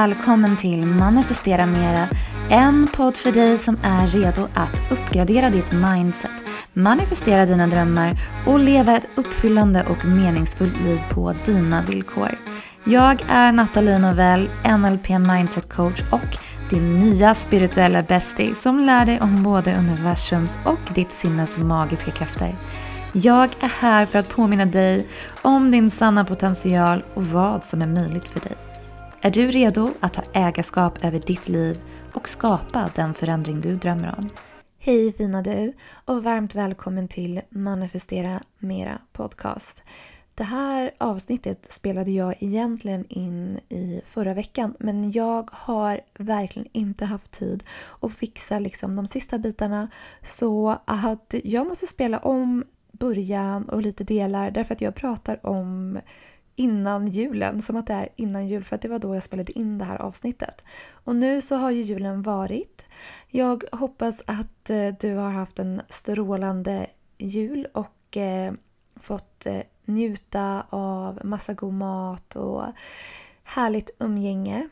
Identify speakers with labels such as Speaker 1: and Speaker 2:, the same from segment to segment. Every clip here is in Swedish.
Speaker 1: välkommen till Manifestera Mera. En podd för dig som är redo att uppgradera ditt mindset, manifestera dina drömmar och leva ett uppfyllande och meningsfullt liv på dina villkor. Jag är Nathalie Novell, NLP Mindset Coach och din nya spirituella bestie som lär dig om både universums och ditt sinnes magiska krafter. Jag är här för att påminna dig om din sanna potential och vad som är möjligt för dig. Är du redo att ta ägarskap över ditt liv och skapa den förändring du drömmer om? Hej fina du och varmt välkommen till Manifestera Mera Podcast. Det här avsnittet spelade jag egentligen in i förra veckan men jag har verkligen inte haft tid att fixa liksom de sista bitarna så att jag måste spela om början och lite delar därför att jag pratar om innan julen, som att det är innan jul för att det var då jag spelade in det här avsnittet. Och nu så har ju julen varit. Jag hoppas att eh, du har haft en strålande jul och eh, fått eh, njuta av massa god mat och härligt umgänge.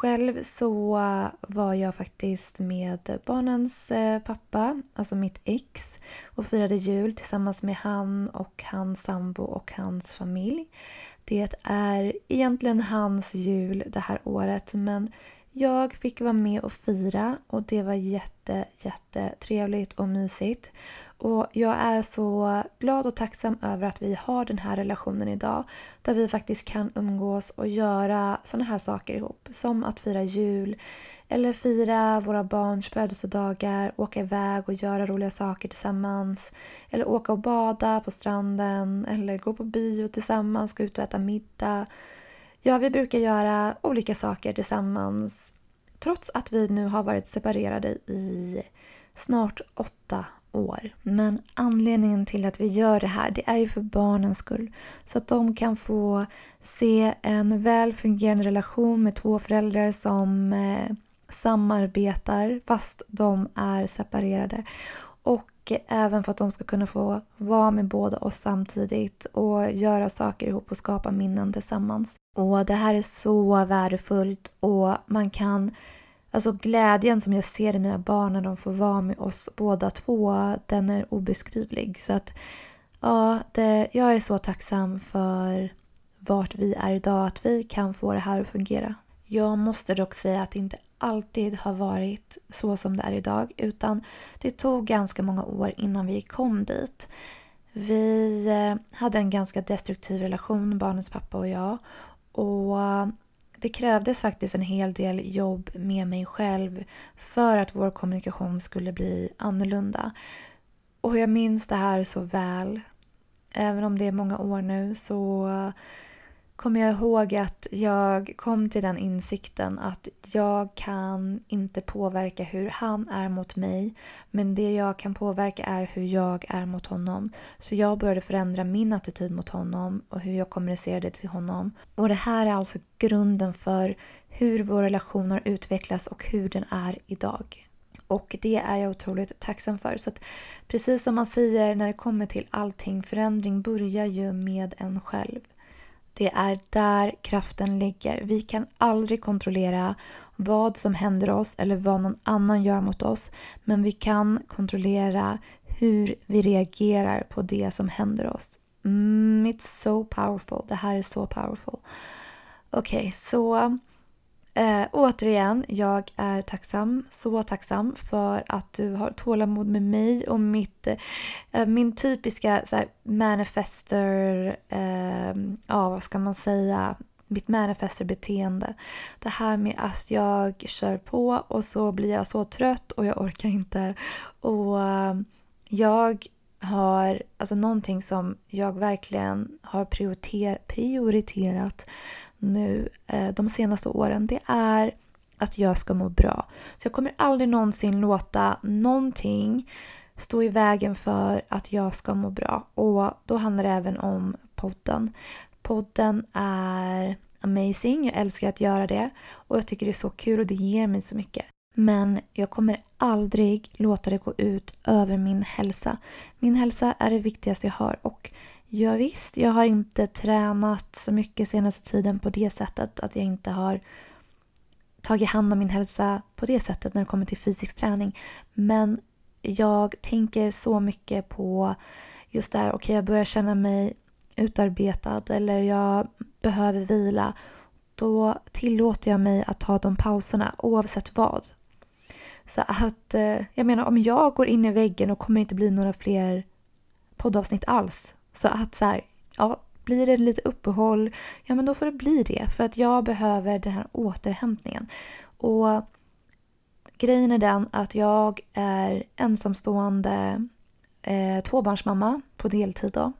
Speaker 1: Själv så var jag faktiskt med barnens eh, pappa, alltså mitt ex, och firade jul tillsammans med han och hans sambo och hans familj. Det är egentligen hans jul det här året men jag fick vara med och fira och det var jätte, jätte trevligt och mysigt. Och jag är så glad och tacksam över att vi har den här relationen idag. Där vi faktiskt kan umgås och göra såna här saker ihop. Som att fira jul, eller fira våra barns födelsedagar, åka iväg och göra roliga saker tillsammans. Eller åka och bada på stranden, eller gå på bio tillsammans, gå ut och äta middag. Ja, vi brukar göra olika saker tillsammans. Trots att vi nu har varit separerade i snart åtta år. Men anledningen till att vi gör det här det är ju för barnens skull. Så att de kan få se en väl fungerande relation med två föräldrar som eh, samarbetar fast de är separerade. Och även för att de ska kunna få vara med båda oss samtidigt och göra saker ihop och skapa minnen tillsammans. Och det här är så värdefullt och man kan Alltså glädjen som jag ser i mina barn när de får vara med oss båda två, den är obeskrivlig. Så att ja, det, jag är så tacksam för vart vi är idag, att vi kan få det här att fungera. Jag måste dock säga att det inte alltid har varit så som det är idag utan det tog ganska många år innan vi kom dit. Vi eh, hade en ganska destruktiv relation, barnens pappa och jag. Och eh, det krävdes faktiskt en hel del jobb med mig själv för att vår kommunikation skulle bli annorlunda. Och jag minns det här så väl. Även om det är många år nu så eh, kommer jag ihåg att jag kom till den insikten att jag kan inte påverka hur han är mot mig men det jag kan påverka är hur jag är mot honom. Så jag började förändra min attityd mot honom och hur jag kommunicerade till honom. Och det här är alltså grunden för hur vår relation har utvecklats och hur den är idag. Och det är jag otroligt tacksam för. Så att precis som man säger när det kommer till allting, förändring börjar ju med en själv. Det är där kraften ligger. Vi kan aldrig kontrollera vad som händer oss eller vad någon annan gör mot oss. Men vi kan kontrollera hur vi reagerar på det som händer oss. Mm, it's so powerful. Det här är så powerful. Okej, okay, så Eh, återigen, jag är tacksam, så tacksam för att du har tålamod med mig och mitt, eh, min typiska så här, manifester, eh, ja vad ska man säga, mitt manifesterbeteende. Det här med att jag kör på och så blir jag så trött och jag orkar inte. Och eh, jag har, alltså någonting som jag verkligen har prioriter prioriterat nu eh, de senaste åren det är att jag ska må bra. Så jag kommer aldrig någonsin låta någonting stå i vägen för att jag ska må bra. Och då handlar det även om podden. Podden är amazing, jag älskar att göra det och jag tycker det är så kul och det ger mig så mycket. Men jag kommer aldrig låta det gå ut över min hälsa. Min hälsa är det viktigaste jag har och Ja, visst, jag har inte tränat så mycket senaste tiden på det sättet att jag inte har tagit hand om min hälsa på det sättet när det kommer till fysisk träning. Men jag tänker så mycket på just det här, okej okay, jag börjar känna mig utarbetad eller jag behöver vila. Då tillåter jag mig att ta de pauserna oavsett vad. Så att, eh, jag menar om jag går in i väggen och kommer inte bli några fler poddavsnitt alls. Så att så här, ja, blir det lite uppehåll, ja men då får det bli det. För att jag behöver den här återhämtningen. Och grejen är den att jag är ensamstående eh, tvåbarnsmamma på deltid då.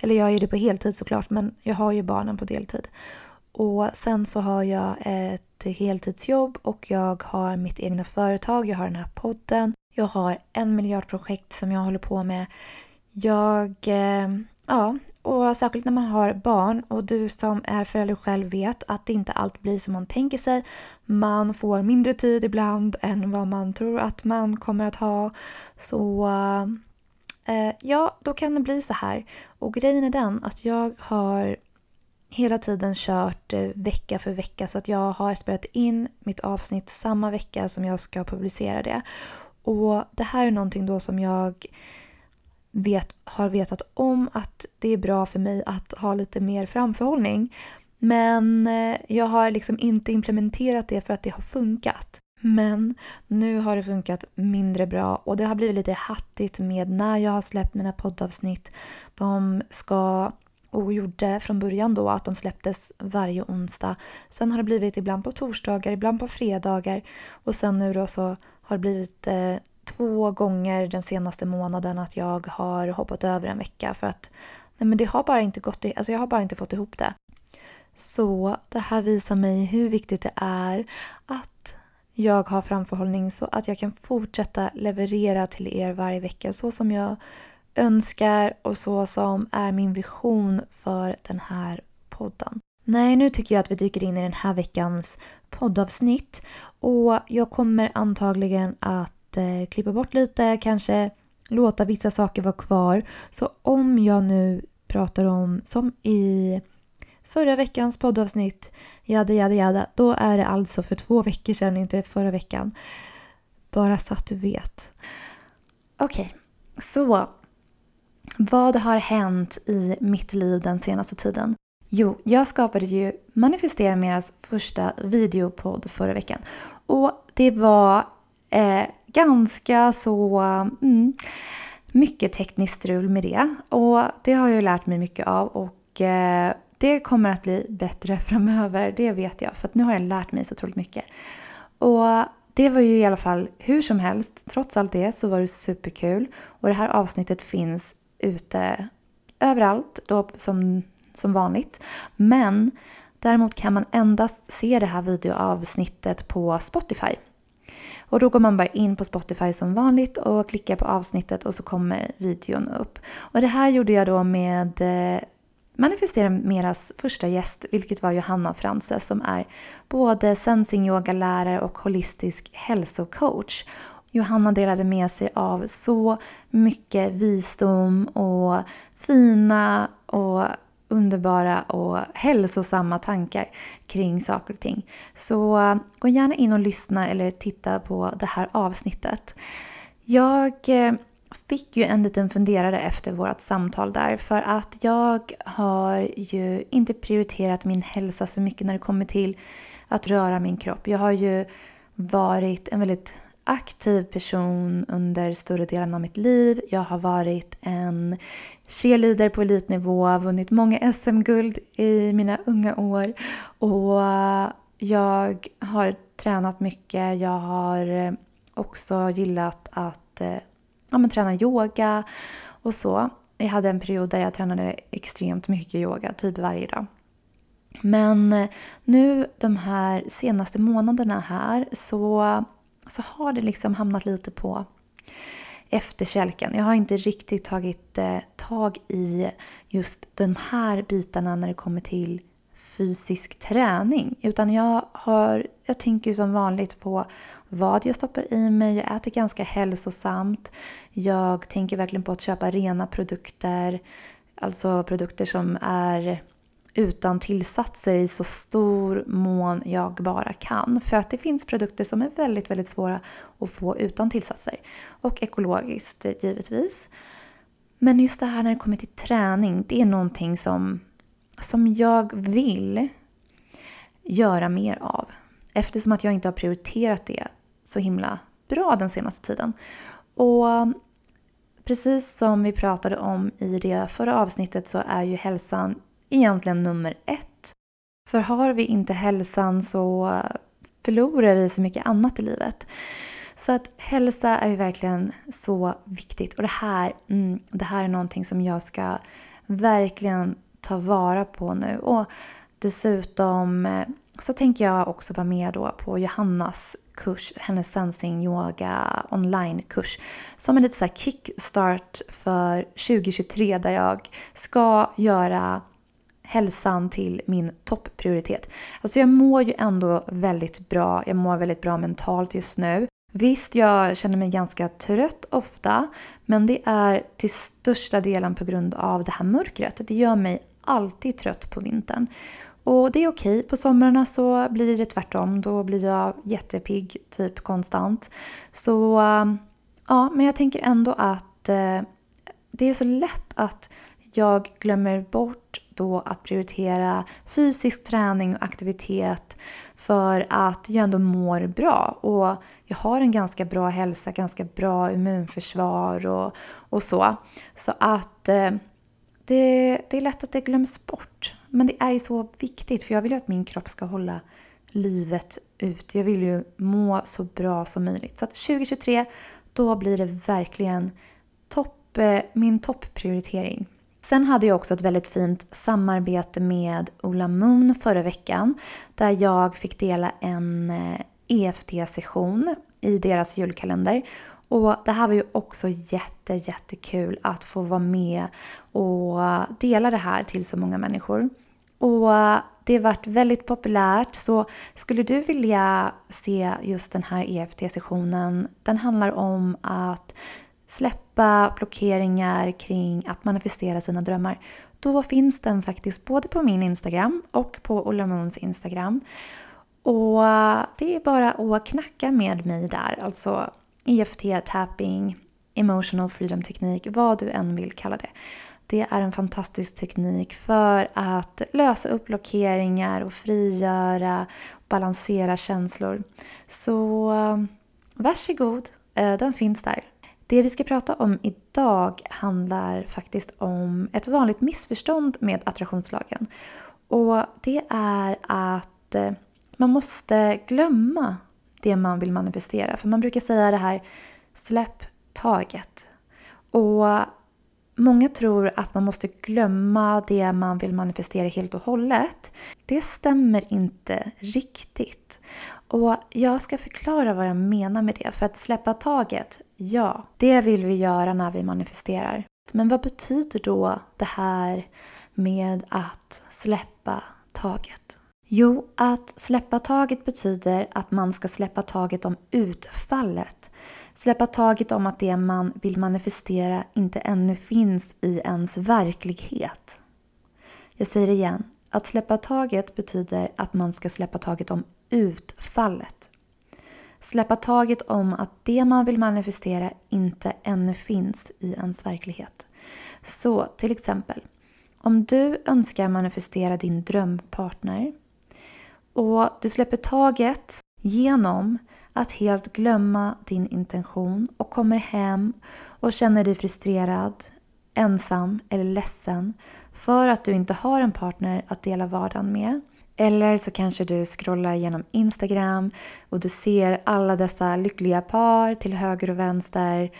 Speaker 1: Eller jag är det på heltid såklart men jag har ju barnen på deltid. Och sen så har jag ett heltidsjobb och jag har mitt egna företag, jag har den här podden. Jag har en miljard projekt som jag håller på med. Jag, eh, ja, och särskilt när man har barn och du som är förälder själv vet att det inte alltid blir som man tänker sig. Man får mindre tid ibland än vad man tror att man kommer att ha. Så eh, ja, då kan det bli så här. Och grejen är den att jag har hela tiden kört eh, vecka för vecka så att jag har spelat in mitt avsnitt samma vecka som jag ska publicera det. Och det här är någonting då som jag vet, har vetat om att det är bra för mig att ha lite mer framförhållning. Men eh, jag har liksom inte implementerat det för att det har funkat. Men nu har det funkat mindre bra och det har blivit lite hattigt med när jag har släppt mina poddavsnitt. De ska och gjorde från början då att de släpptes varje onsdag. Sen har det blivit ibland på torsdagar, ibland på fredagar och sen nu då så har det blivit eh, två gånger den senaste månaden att jag har hoppat över en vecka för att nej men det har bara inte gått, alltså jag har bara inte fått ihop det. Så det här visar mig hur viktigt det är att jag har framförhållning så att jag kan fortsätta leverera till er varje vecka så som jag önskar och så som är min vision för den här podden. Nej, nu tycker jag att vi dyker in i den här veckans poddavsnitt och jag kommer antagligen att eh, klippa bort lite, kanske låta vissa saker vara kvar. Så om jag nu pratar om, som i förra veckans poddavsnitt, jada jada jada, då är det alltså för två veckor sedan, inte förra veckan. Bara så att du vet. Okej, okay. så vad har hänt i mitt liv den senaste tiden? Jo, jag skapade ju Manifestera Meras första videopodd förra veckan. Och det var eh, ganska så mm, mycket tekniskt strul med det. Och det har jag ju lärt mig mycket av och eh, det kommer att bli bättre framöver, det vet jag. För att nu har jag lärt mig så otroligt mycket. Och det var ju i alla fall hur som helst, trots allt det så var det superkul. Och det här avsnittet finns ute överallt då som, som vanligt. Men däremot kan man endast se det här videoavsnittet på Spotify. Och då går man bara in på Spotify som vanligt och klickar på avsnittet och så kommer videon upp. Och det här gjorde jag då med eh, Manifestera Meras första gäst, vilket var Johanna Frances som är både sensing yoga-lärare och holistisk hälsocoach. Johanna delade med sig av så mycket visdom och fina och underbara och hälsosamma tankar kring saker och ting. Så eh, gå gärna in och lyssna eller titta på det här avsnittet. Jag eh, fick ju en liten funderare efter vårt samtal där för att jag har ju inte prioriterat min hälsa så mycket när det kommer till att röra min kropp. Jag har ju varit en väldigt aktiv person under större delen av mitt liv. Jag har varit en cheerleader på elitnivå, vunnit många SM-guld i mina unga år. Och jag har tränat mycket. Jag har eh, också gillat att eh, ja, men, träna yoga och så. Jag hade en period där jag tränade extremt mycket yoga, typ varje dag. Men eh, nu de här senaste månaderna här så så har det liksom hamnat lite på efterkälken. Jag har inte riktigt tagit eh, tag i just de här bitarna när det kommer till fysisk träning. Utan jag, har, jag tänker som vanligt på vad jag stoppar i mig. Jag äter ganska hälsosamt. Jag tänker verkligen på att köpa rena produkter. Alltså produkter som är utan tillsatser i så stor mån jag bara kan. För att det finns produkter som är väldigt, väldigt svåra att få utan tillsatser. Och ekologiskt eh, givetvis. Men just det här när det kommer till träning, det är någonting som, som jag vill göra mer av. Eftersom att jag inte har prioriterat det så himla bra den senaste tiden. Och precis som vi pratade om i det förra avsnittet så är ju hälsan egentligen nummer ett. För har vi inte hälsan så förlorar vi så mycket annat i livet. Så att hälsa är ju verkligen så viktigt. Och det här, mm, det här är någonting som jag ska verkligen ta vara på nu. Och dessutom eh, så tänker jag också vara med då på Johannas kurs, hennes Sensing Yoga online-kurs. Som en liten så kickstart för 2023 där jag ska göra hälsan till min topprioritet. Alltså jag mår ju ändå väldigt bra, jag mår väldigt bra mentalt just nu. Visst, jag känner mig ganska trött ofta, men det är till största delen på grund av det här mörkret. Det gör mig alltid trött på vintern. Och det är okej. På somrarna så blir det tvärtom. Då blir jag jättepigg typ konstant. Så ja, men jag tänker ändå att eh, det är så lätt att jag glömmer bort då att prioritera fysisk träning och aktivitet för att jag ändå mår bra. Och jag har en ganska bra hälsa, ganska bra immunförsvar och, och så. Så att eh, det, det är lätt att det glöms bort. Men det är ju så viktigt för jag vill ju att min kropp ska hålla livet ut. Jag vill ju må så bra som möjligt. Så att 2023, då blir det verkligen topp, eh, min topprioritering. Sen hade jag också ett väldigt fint samarbete med Ola Moon förra veckan. Där jag fick dela en eh, EFT-session i deras julkalender. Och det här var ju också jätte, jättekul att få vara med och dela det här till så många människor. Och det har varit väldigt populärt så skulle du vilja se just den här EFT-sessionen, den handlar om att släppa blockeringar kring att manifestera sina drömmar. Då finns den faktiskt både på min Instagram och på Ola Moons Instagram. Och det är bara att knacka med mig där, alltså EFT, tapping, emotional freedom teknik, vad du än vill kalla det. Det är en fantastisk teknik för att lösa upp blockeringar och frigöra balansera känslor. Så eh, varsågod, eh, den finns där. Det vi ska prata om idag handlar faktiskt om ett vanligt missförstånd med attraktionslagen. Och det är att eh, man måste glömma det man vill manifestera. För man brukar säga det här, släpp taget. Och Många tror att man måste glömma det man vill manifestera helt och hållet. Det stämmer inte riktigt. Och jag ska förklara vad jag menar med det. För att släppa taget, ja, det vill vi göra när vi manifesterar. Men vad betyder då det här med att släppa taget? Jo, att släppa taget betyder att man ska släppa taget om utfallet Släppa taget om att det man vill manifestera inte ännu finns i ens verklighet. Jag säger det igen. Att släppa taget betyder att man ska släppa taget om utfallet. Släppa taget om att det man vill manifestera inte ännu finns i ens verklighet. Så till exempel, om du önskar manifestera din drömpartner och du släpper taget genom att helt glömma din intention och kommer hem och känner dig frustrerad, ensam eller ledsen för att du inte har en partner att dela vardagen med. Eller så kanske du scrollar genom Instagram och du ser alla dessa lyckliga par till höger och vänster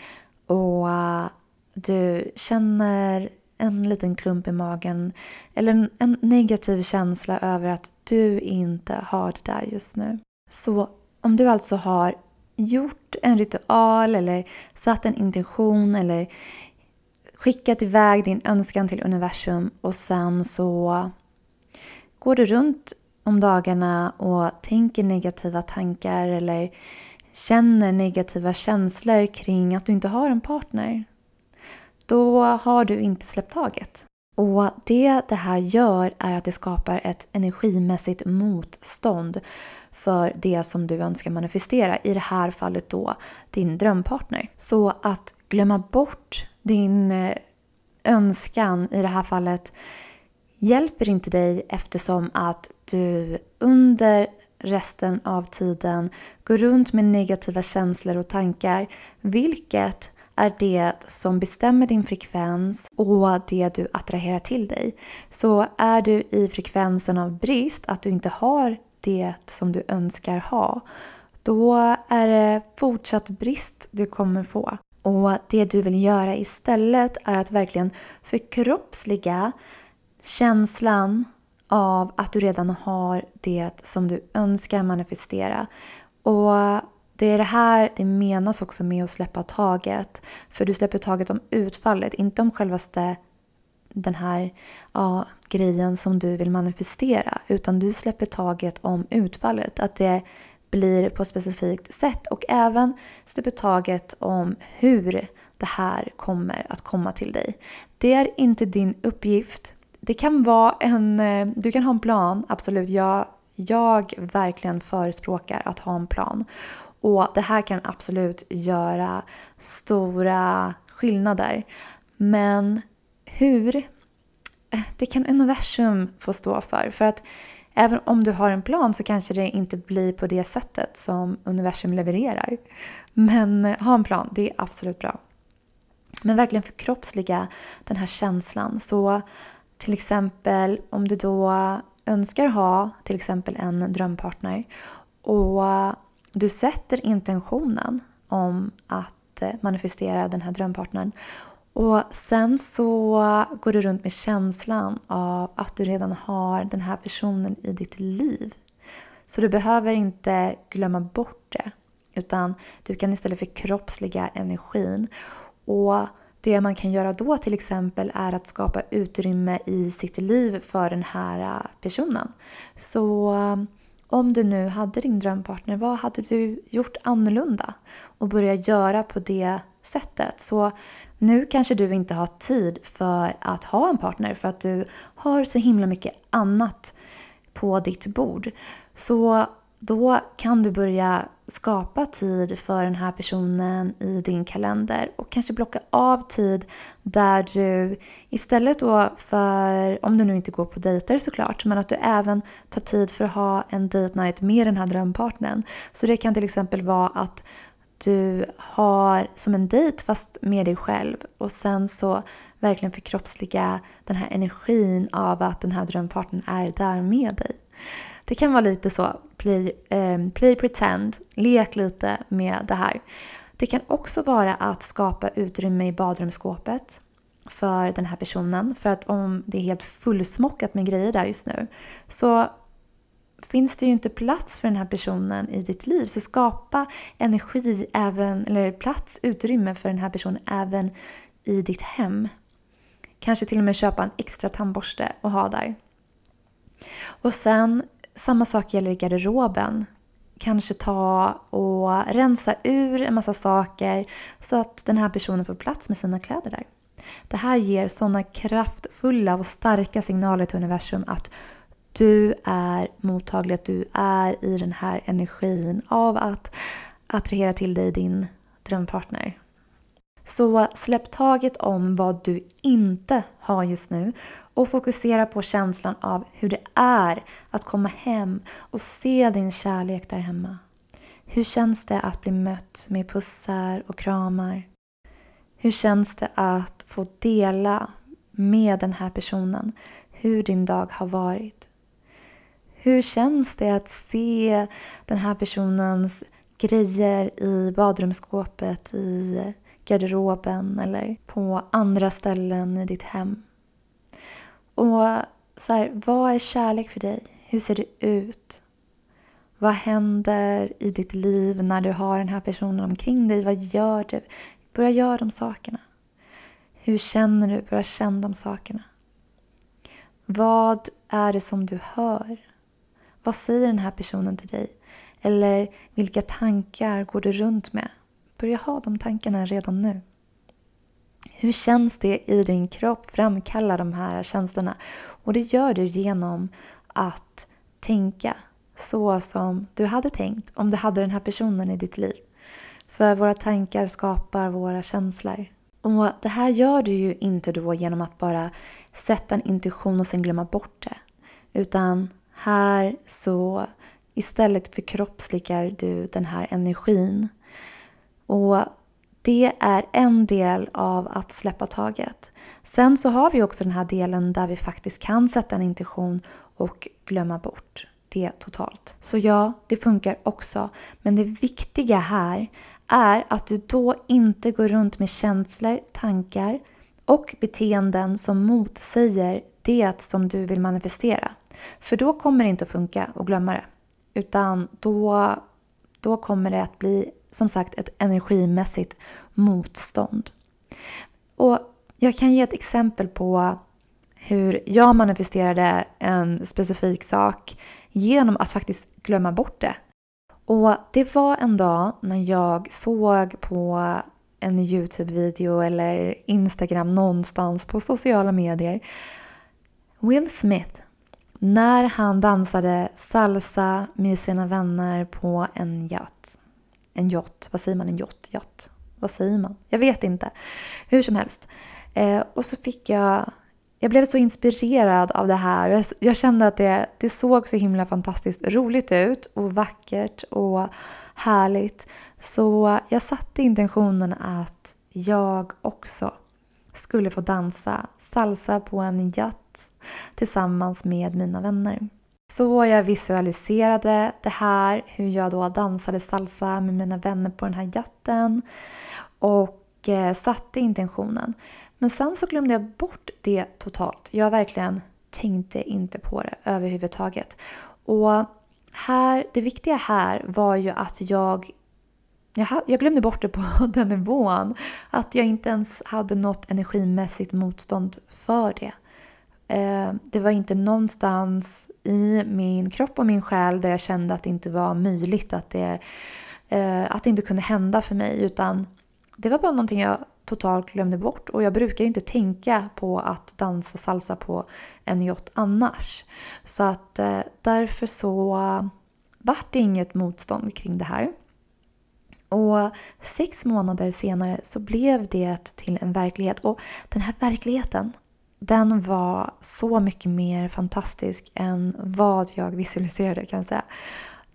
Speaker 1: och äh, du känner en liten klump i magen eller en negativ känsla över att du inte har det där just nu. Så om du alltså har gjort en ritual eller satt en intention eller skickat iväg din önskan till universum och sen så går du runt om dagarna och tänker negativa tankar eller känner negativa känslor kring att du inte har en partner. Då har du inte släppt taget. Och det det här gör är att det skapar ett energimässigt motstånd för det som du önskar manifestera. I det här fallet då din drömpartner. Så att glömma bort din eh, önskan i det här fallet hjälper inte dig eftersom att du under resten av tiden går runt med negativa känslor och tankar. Vilket är det som bestämmer din frekvens och det du attraherar till dig. Så är du i frekvensen av brist, att du inte har det som du önskar ha, då är det fortsatt brist du kommer få. Och det du vill göra istället är att verkligen förkroppsliga känslan av att du redan har det som du önskar manifestera. Och det är det här det menas också med att släppa taget. För du släpper taget om utfallet, inte om självaste den här ja, grejen som du vill manifestera. Utan du släpper taget om utfallet. Att det blir på ett specifikt sätt. Och även släpper taget om hur det här kommer att komma till dig. Det är inte din uppgift. Det kan vara en... Eh, du kan ha en plan, absolut. Jag, jag verkligen förespråkar att ha en plan. Och det här kan absolut göra stora skillnader. Men hur? Eh, det kan universum få stå för. För att även om du har en plan så kanske det inte blir på det sättet som universum levererar. Men eh, ha en plan, det är absolut bra. Men verkligen förkroppsliga den här känslan. Så till exempel om du då önskar ha till exempel en drömpartner och du sätter intentionen om att eh, manifestera den här drömpartnern. Och sen så går du runt med känslan av att du redan har den här personen i ditt liv. Så du behöver inte glömma bort det. Utan du kan istället förkroppsliga energin. Och det man kan göra då till exempel är att skapa utrymme i sitt liv för den här äh, personen. Så äh, om du nu hade din drömpartner, vad hade du gjort annorlunda? Och börja göra på det sättet. Så nu kanske du inte har tid för att ha en partner för att du har så himla mycket annat på ditt bord. Så då kan du börja skapa tid för den här personen i din kalender och kanske blocka av tid där du istället då för, om du nu inte går på dejter såklart, men att du även tar tid för att ha en date night med den här drömpartnern. Så det kan till exempel vara att du har som en dejt fast med dig själv och sen så verkligen förkroppsliga den här energin av att den här drömpartnern är där med dig. Det kan vara lite så, play, eh, play pretend, lek lite med det här. Det kan också vara att skapa utrymme i badrumsskåpet för den här personen. För att om det är helt fullsmockat med grejer där just nu så finns det ju inte plats för den här personen i ditt liv. Så skapa energi även, eller plats, utrymme för den här personen även i ditt hem. Kanske till och med köpa en extra tandborste och ha där. Och sen samma sak gäller i garderoben. Kanske ta och rensa ur en massa saker så att den här personen får plats med sina kläder där. Det här ger sådana kraftfulla och starka signaler till universum att du är mottaglig, att du är i den här energin av att attrahera till dig din drömpartner. Så släpp taget om vad du inte har just nu och fokusera på känslan av hur det är att komma hem och se din kärlek där hemma. Hur känns det att bli mött med pussar och kramar? Hur känns det att få dela med den här personen hur din dag har varit? Hur känns det att se den här personens grejer i badrumsskåpet, i garderoben eller på andra ställen i ditt hem. Och så här, vad är kärlek för dig? Hur ser det ut? Vad händer i ditt liv när du har den här personen omkring dig? Vad gör du? Börja göra de sakerna. Hur känner du? Börja känna de sakerna. Vad är det som du hör? Vad säger den här personen till dig? Eller vilka tankar går du runt med? Börja ha de tankarna redan nu. Hur känns det i din kropp? Framkalla de här känslorna. Och det gör du genom att tänka så som du hade tänkt om du hade den här personen i ditt liv. För våra tankar skapar våra känslor. Och det här gör du ju inte då genom att bara sätta en intuition och sen glömma bort det. Utan här så istället förkroppsligar du den här energin. Och det är en del av att släppa taget. Sen så har vi också den här delen där vi faktiskt kan sätta en intention och glömma bort det totalt. Så ja, det funkar också. Men det viktiga här är att du då inte går runt med känslor, tankar och beteenden som motsäger det som du vill manifestera. För då kommer det inte att funka att glömma det. Utan då, då kommer det att bli som sagt ett energimässigt motstånd. Och jag kan ge ett exempel på hur jag manifesterade en specifik sak genom att faktiskt glömma bort det. Och det var en dag när jag såg på en Youtube-video eller Instagram någonstans på sociala medier Will Smith när han dansade salsa med sina vänner på en yacht. En yacht, vad säger man? En yacht? yacht. Vad säger man? Jag vet inte. Hur som helst. Eh, och så fick jag... Jag blev så inspirerad av det här. Jag kände att det, det såg så himla fantastiskt roligt ut och vackert och härligt. Så jag satte intentionen att jag också skulle få dansa salsa på en yacht tillsammans med mina vänner. Så jag visualiserade det här, hur jag då dansade salsa med mina vänner på den här jatten och eh, satte intentionen. Men sen så glömde jag bort det totalt. Jag verkligen tänkte inte på det överhuvudtaget. Och här, det viktiga här var ju att jag jag, glömde bort det på den nivån. Att jag inte ens hade något energimässigt motstånd för det. Eh, det var inte någonstans i min kropp och min själ där jag kände att det inte var möjligt, att det, eh, att det inte kunde hända för mig. Utan det var bara någonting jag totalt glömde bort. Och jag brukar inte tänka på att dansa salsa på en yacht annars. Så att eh, därför så vart det inget motstånd kring det här. Och sex månader senare så blev det till en verklighet. Och den här verkligheten, den var så mycket mer fantastisk än vad jag visualiserade kan jag säga.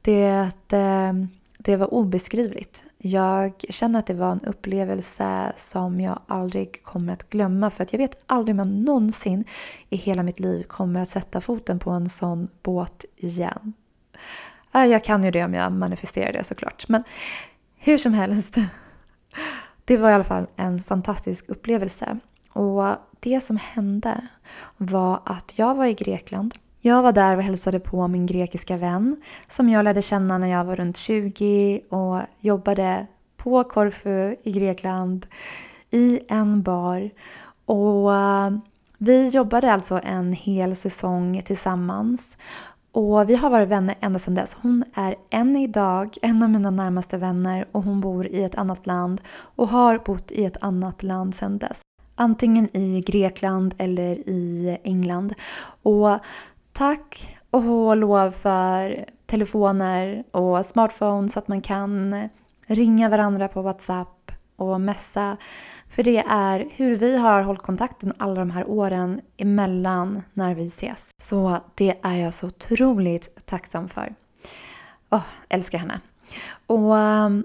Speaker 1: Det, eh, det var obeskrivligt. Jag känner att det var en upplevelse som jag aldrig kommer att glömma för att jag vet aldrig om jag någonsin i hela mitt liv kommer att sätta foten på en sån båt igen. Jag kan ju det om jag manifesterar det såklart. Men hur som helst. Det var i alla fall en fantastisk upplevelse. Och det som hände var att jag var i Grekland. Jag var där och hälsade på min grekiska vän som jag lärde känna när jag var runt 20 och jobbade på Korfu i Grekland i en bar. Och eh, vi jobbade alltså en hel säsong tillsammans. Och vi har varit vänner ända sedan dess. Hon är än idag en av mina närmaste vänner och hon bor i ett annat land och har bott i ett annat land sedan dess. Antingen i Grekland eller i England. Och tack och lov för telefoner och smartphones så att man kan ringa varandra på WhatsApp och messa för det är hur vi har hållit kontakten alla de här åren emellan när vi ses. Så det är jag så otroligt tacksam för. Åh, oh, älskar henne. Och ehm,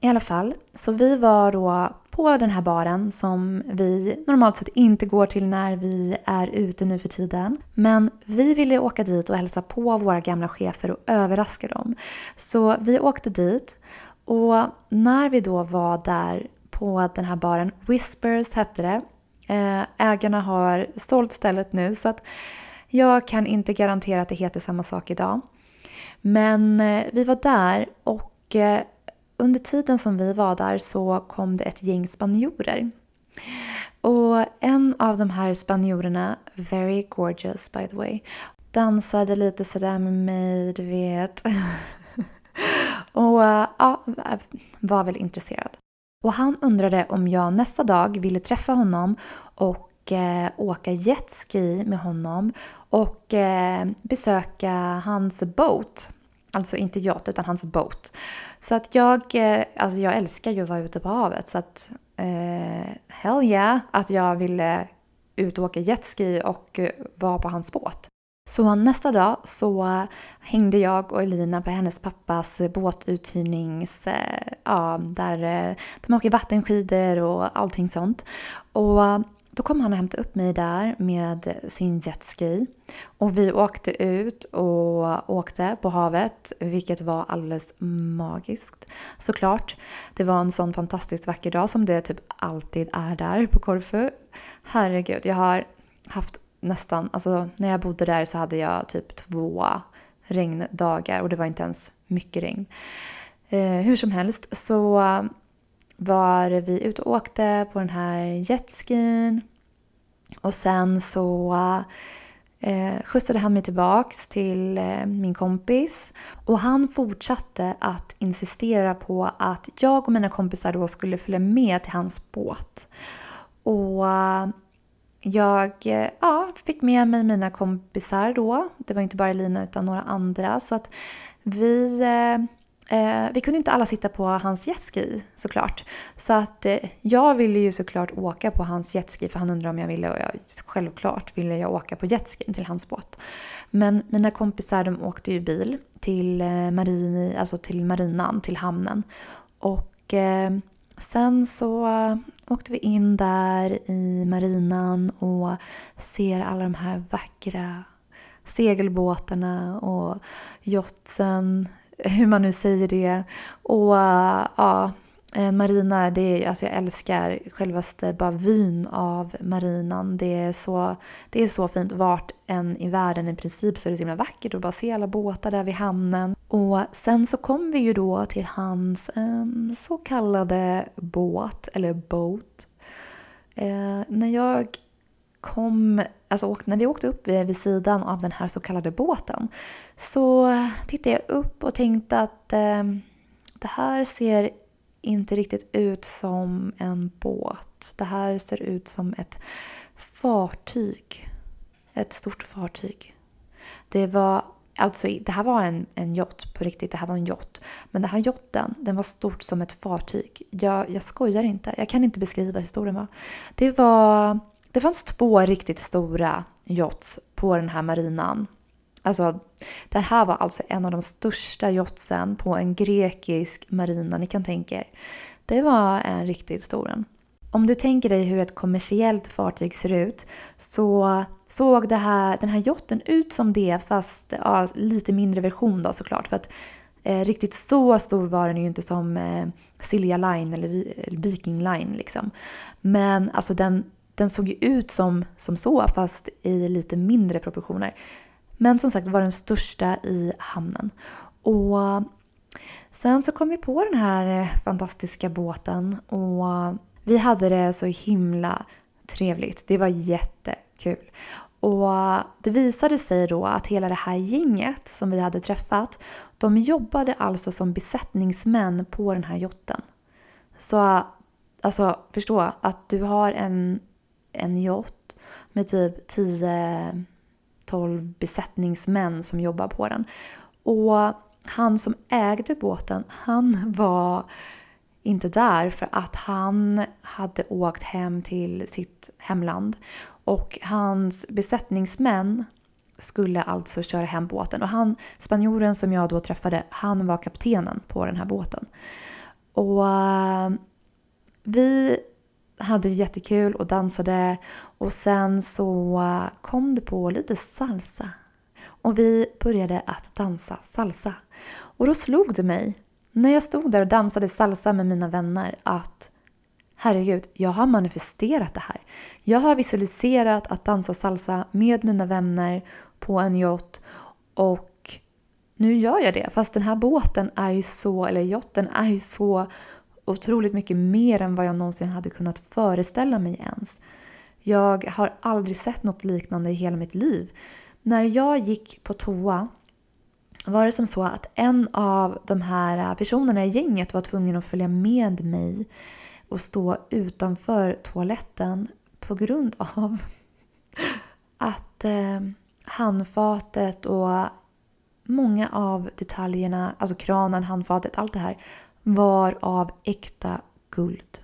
Speaker 1: i alla fall, så vi var då på den här baren som vi normalt sett inte går till när vi är ute nu för tiden. Men vi ville åka dit och hälsa på våra gamla chefer och överraska dem. Så vi åkte dit och när vi då var där på den här baren. Whispers hette det. Eh, ägarna har sålt stället nu så att jag kan inte garantera att det heter samma sak idag. Men eh, vi var där och eh, under tiden som vi var där så kom det ett gäng spanjorer. Och en av de här spanjorerna, very gorgeous by the way, dansade lite sådär med mig, du vet. och äh, ja, var väl intresserad. Och han undrade om jag nästa dag ville träffa honom och eh, åka jetski med honom och eh, besöka hans boat. Alltså inte yacht utan hans boat. Så att jag, eh, alltså jag älskar ju att vara ute på havet så att eh, hell yeah att jag ville ut och åka jetski och eh, vara på hans båt. Så nästa dag så hängde jag och Elina på hennes pappas båtuthyrnings... Eh, ja, där de åker vattenskidor och allting sånt. Och då kom han och hämtade upp mig där med sin jetski. Och vi åkte ut och åkte på havet, vilket var alldeles magiskt. Såklart. Det var en sån fantastiskt vacker dag som det typ alltid är där på Korfu. Herregud, jag har haft nästan, alltså när jag bodde där så hade jag typ två regndagar och det var inte ens mycket regn. Eh, hur som helst så var vi ute och åkte på den här jetskin. Och sen så eh, skjutsade han mig tillbaks till eh, min kompis. Och han fortsatte att insistera på att jag och mina kompisar då skulle följa med till hans båt. Och eh, jag eh, ja, fick med mig mina kompisar då. Det var inte bara Lina utan några andra. Så att vi, eh, eh, vi kunde inte alla sitta på hans jetski såklart. Så att eh, jag ville ju såklart åka på hans jetski för han undrade om jag ville och jag, självklart ville jag åka på jetskin till hans båt. Men mina kompisar de åkte ju bil till, eh, marini, alltså till marinan, till hamnen. Och eh, Sen så åkte vi in där i marinan och ser alla de här vackra segelbåtarna och yachtsen, hur man nu säger det. Och eh, ja, eh, marina, det är, alltså jag älskar självaste bara vyn av marinan. Det är, så, det är så fint. Vart än i världen i princip så är det så himla vackert att bara se alla båtar där vid hamnen. Och sen så kom vi ju då till hans eh, så kallade båt, eller boat. Eh, när jag kom, alltså när vi åkte upp vid, vid sidan av den här så kallade båten så tittade jag upp och tänkte att eh, det här ser inte riktigt ut som en båt. Det här ser ut som ett fartyg. Ett stort fartyg. Det var Alltså, det här var en, en yacht på riktigt. Det här var en yacht. Men den här yachten, den var stort som ett fartyg. Jag, jag skojar inte. Jag kan inte beskriva hur stor den var. Det var... Det fanns två riktigt stora yachts på den här marinan. Alltså, det här var alltså en av de största yachtsen på en grekisk marina ni kan tänka er. Det var en riktigt stor en. Om du tänker dig hur ett kommersiellt fartyg ser ut så såg det här, den här yachten ut som det fast ja, lite mindre version då såklart. För att eh, riktigt så stor var den ju inte som eh, Silja Line eller Viking Line liksom. Men alltså den, den såg ju ut som, som så fast i lite mindre proportioner. Men som sagt var den största i hamnen. Och sen så kom vi på den här eh, fantastiska båten och vi hade det så himla trevligt. Det var jättekul. Och det visade sig då att hela det här gänget som vi hade träffat, de jobbade alltså som besättningsmän på den här jotten. Så alltså förstå att du har en, en yacht med typ 10 12 besättningsmän som jobbar på den. Och han som ägde båten, han var inte där för att han hade åkt hem till sitt hemland. Och hans besättningsmän skulle alltså köra hem båten. Och han, spanjoren som jag då träffade, han var kaptenen på den här båten. Och eh, vi hade jättekul och dansade och sen så eh, kom det på lite salsa. Och vi började att dansa salsa. Och då slog det mig, när jag stod där och dansade salsa med mina vänner, att herregud, jag har manifesterat det här. Jag har visualiserat att dansa salsa med mina vänner på en yacht och nu gör jag det. Fast den här båten är ju så, eller yachten är ju så otroligt mycket mer än vad jag någonsin hade kunnat föreställa mig ens. Jag har aldrig sett något liknande i hela mitt liv. När jag gick på toa var det som så att en av de här personerna i gänget var tvungen att följa med mig och stå utanför toaletten på grund av att eh, handfatet och många av detaljerna, alltså kranen, handfatet, allt det här var av äkta guld.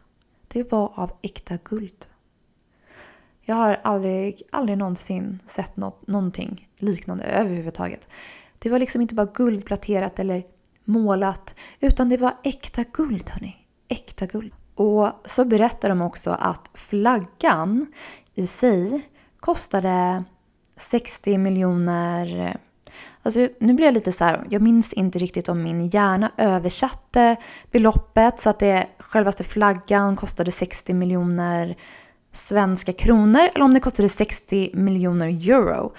Speaker 1: Det var av äkta guld. Jag har aldrig, aldrig någonsin sett något, någonting liknande överhuvudtaget. Det var liksom inte bara guldpläterat eller målat, utan det var äkta guld hörni. Äkta guld. Och så berättar de också att flaggan i sig kostade 60 miljoner Alltså, nu blir jag lite så här, jag minns inte riktigt om min hjärna översatte beloppet så att det självaste flaggan kostade 60 miljoner svenska kronor eller om det kostade 60 miljoner euro.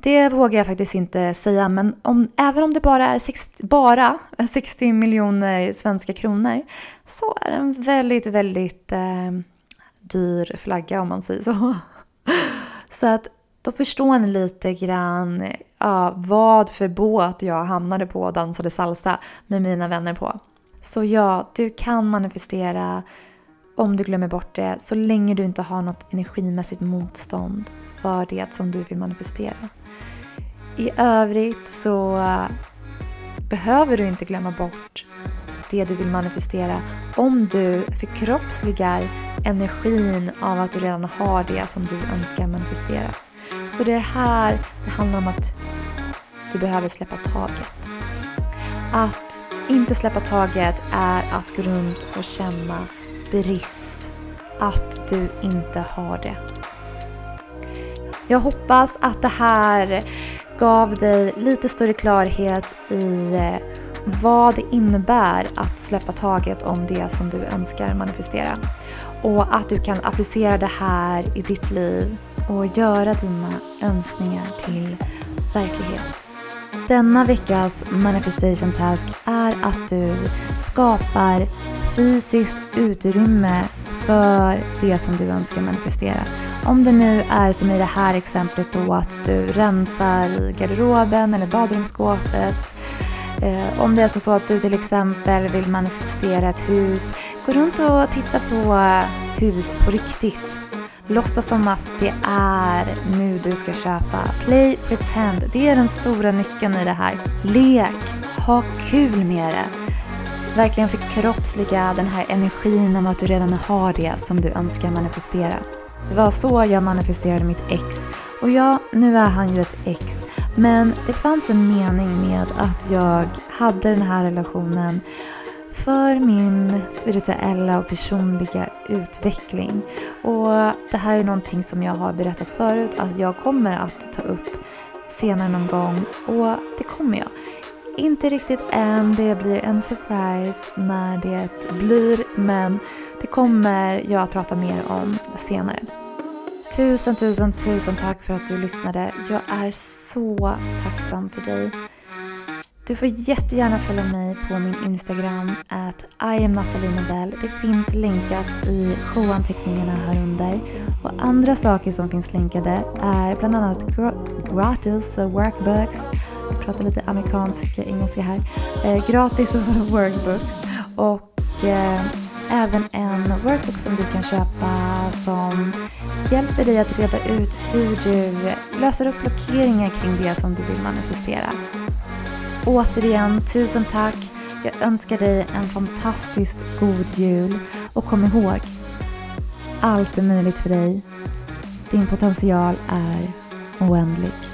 Speaker 1: Det vågar jag faktiskt inte säga, men om, även om det bara är 60, bara 60 miljoner svenska kronor så är det en väldigt, väldigt eh, dyr flagga om man säger så. Så att då förstår ni lite grann ja, vad för båt jag hamnade på och dansade salsa med mina vänner på. Så ja, du kan manifestera om du glömmer bort det så länge du inte har något energimässigt motstånd för det som du vill manifestera. I övrigt så behöver du inte glömma bort det du vill manifestera om du förkroppsligar energin av att du redan har det som du önskar manifestera. Så det är här det handlar om att du behöver släppa taget. Att inte släppa taget är att gå runt och känna brist. Att du inte har det. Jag hoppas att det här gav dig lite större klarhet i eh, vad det innebär att släppa taget om det som du önskar manifestera. Och att du kan applicera det här i ditt liv och göra dina önskningar till verklighet. Denna veckas manifestation task är att du skapar fysiskt utrymme för det som du önskar manifestera. Om det nu är som i det här exemplet då att du rensar i garderoben eller badrumsskåpet. Eh, om det är så att du till exempel vill manifestera ett hus, gå runt och titta på hus på riktigt Låtsas som att det är nu du ska köpa. Play pretend. Det är den stora nyckeln i det här. Lek. Ha kul med det. Verkligen förkroppsliga den här energin om att du redan har det som du önskar manifestera. Det var så jag manifesterade mitt ex. Och ja, nu är han ju ett ex. Men det fanns en mening med att jag hade den här relationen för min spirituella och personliga utveckling. Och det här är någonting som jag har berättat förut att jag kommer att ta upp senare någon gång och det kommer jag. Inte riktigt än, det blir en surprise när det blir men det kommer jag att prata mer om senare. Tusen, tusen, tusen tack för att du lyssnade. Jag är så tacksam för dig. Du får jättegärna följa mig på min Instagram, at Nobel. Det finns länkat i showanteckningarna här under. Och andra saker som finns länkade är bland annat gratis workbooks. Jag pratar lite amerikansk engelska här. Eh, gratis workbooks. Och eh, även en workbook som du kan köpa som hjälper dig att reda ut hur du löser upp blockeringar kring det som du vill manifestera. Återigen, tusen tack. Jag önskar dig en fantastiskt god jul. Och kom ihåg, allt är möjligt för dig. Din potential är oändlig.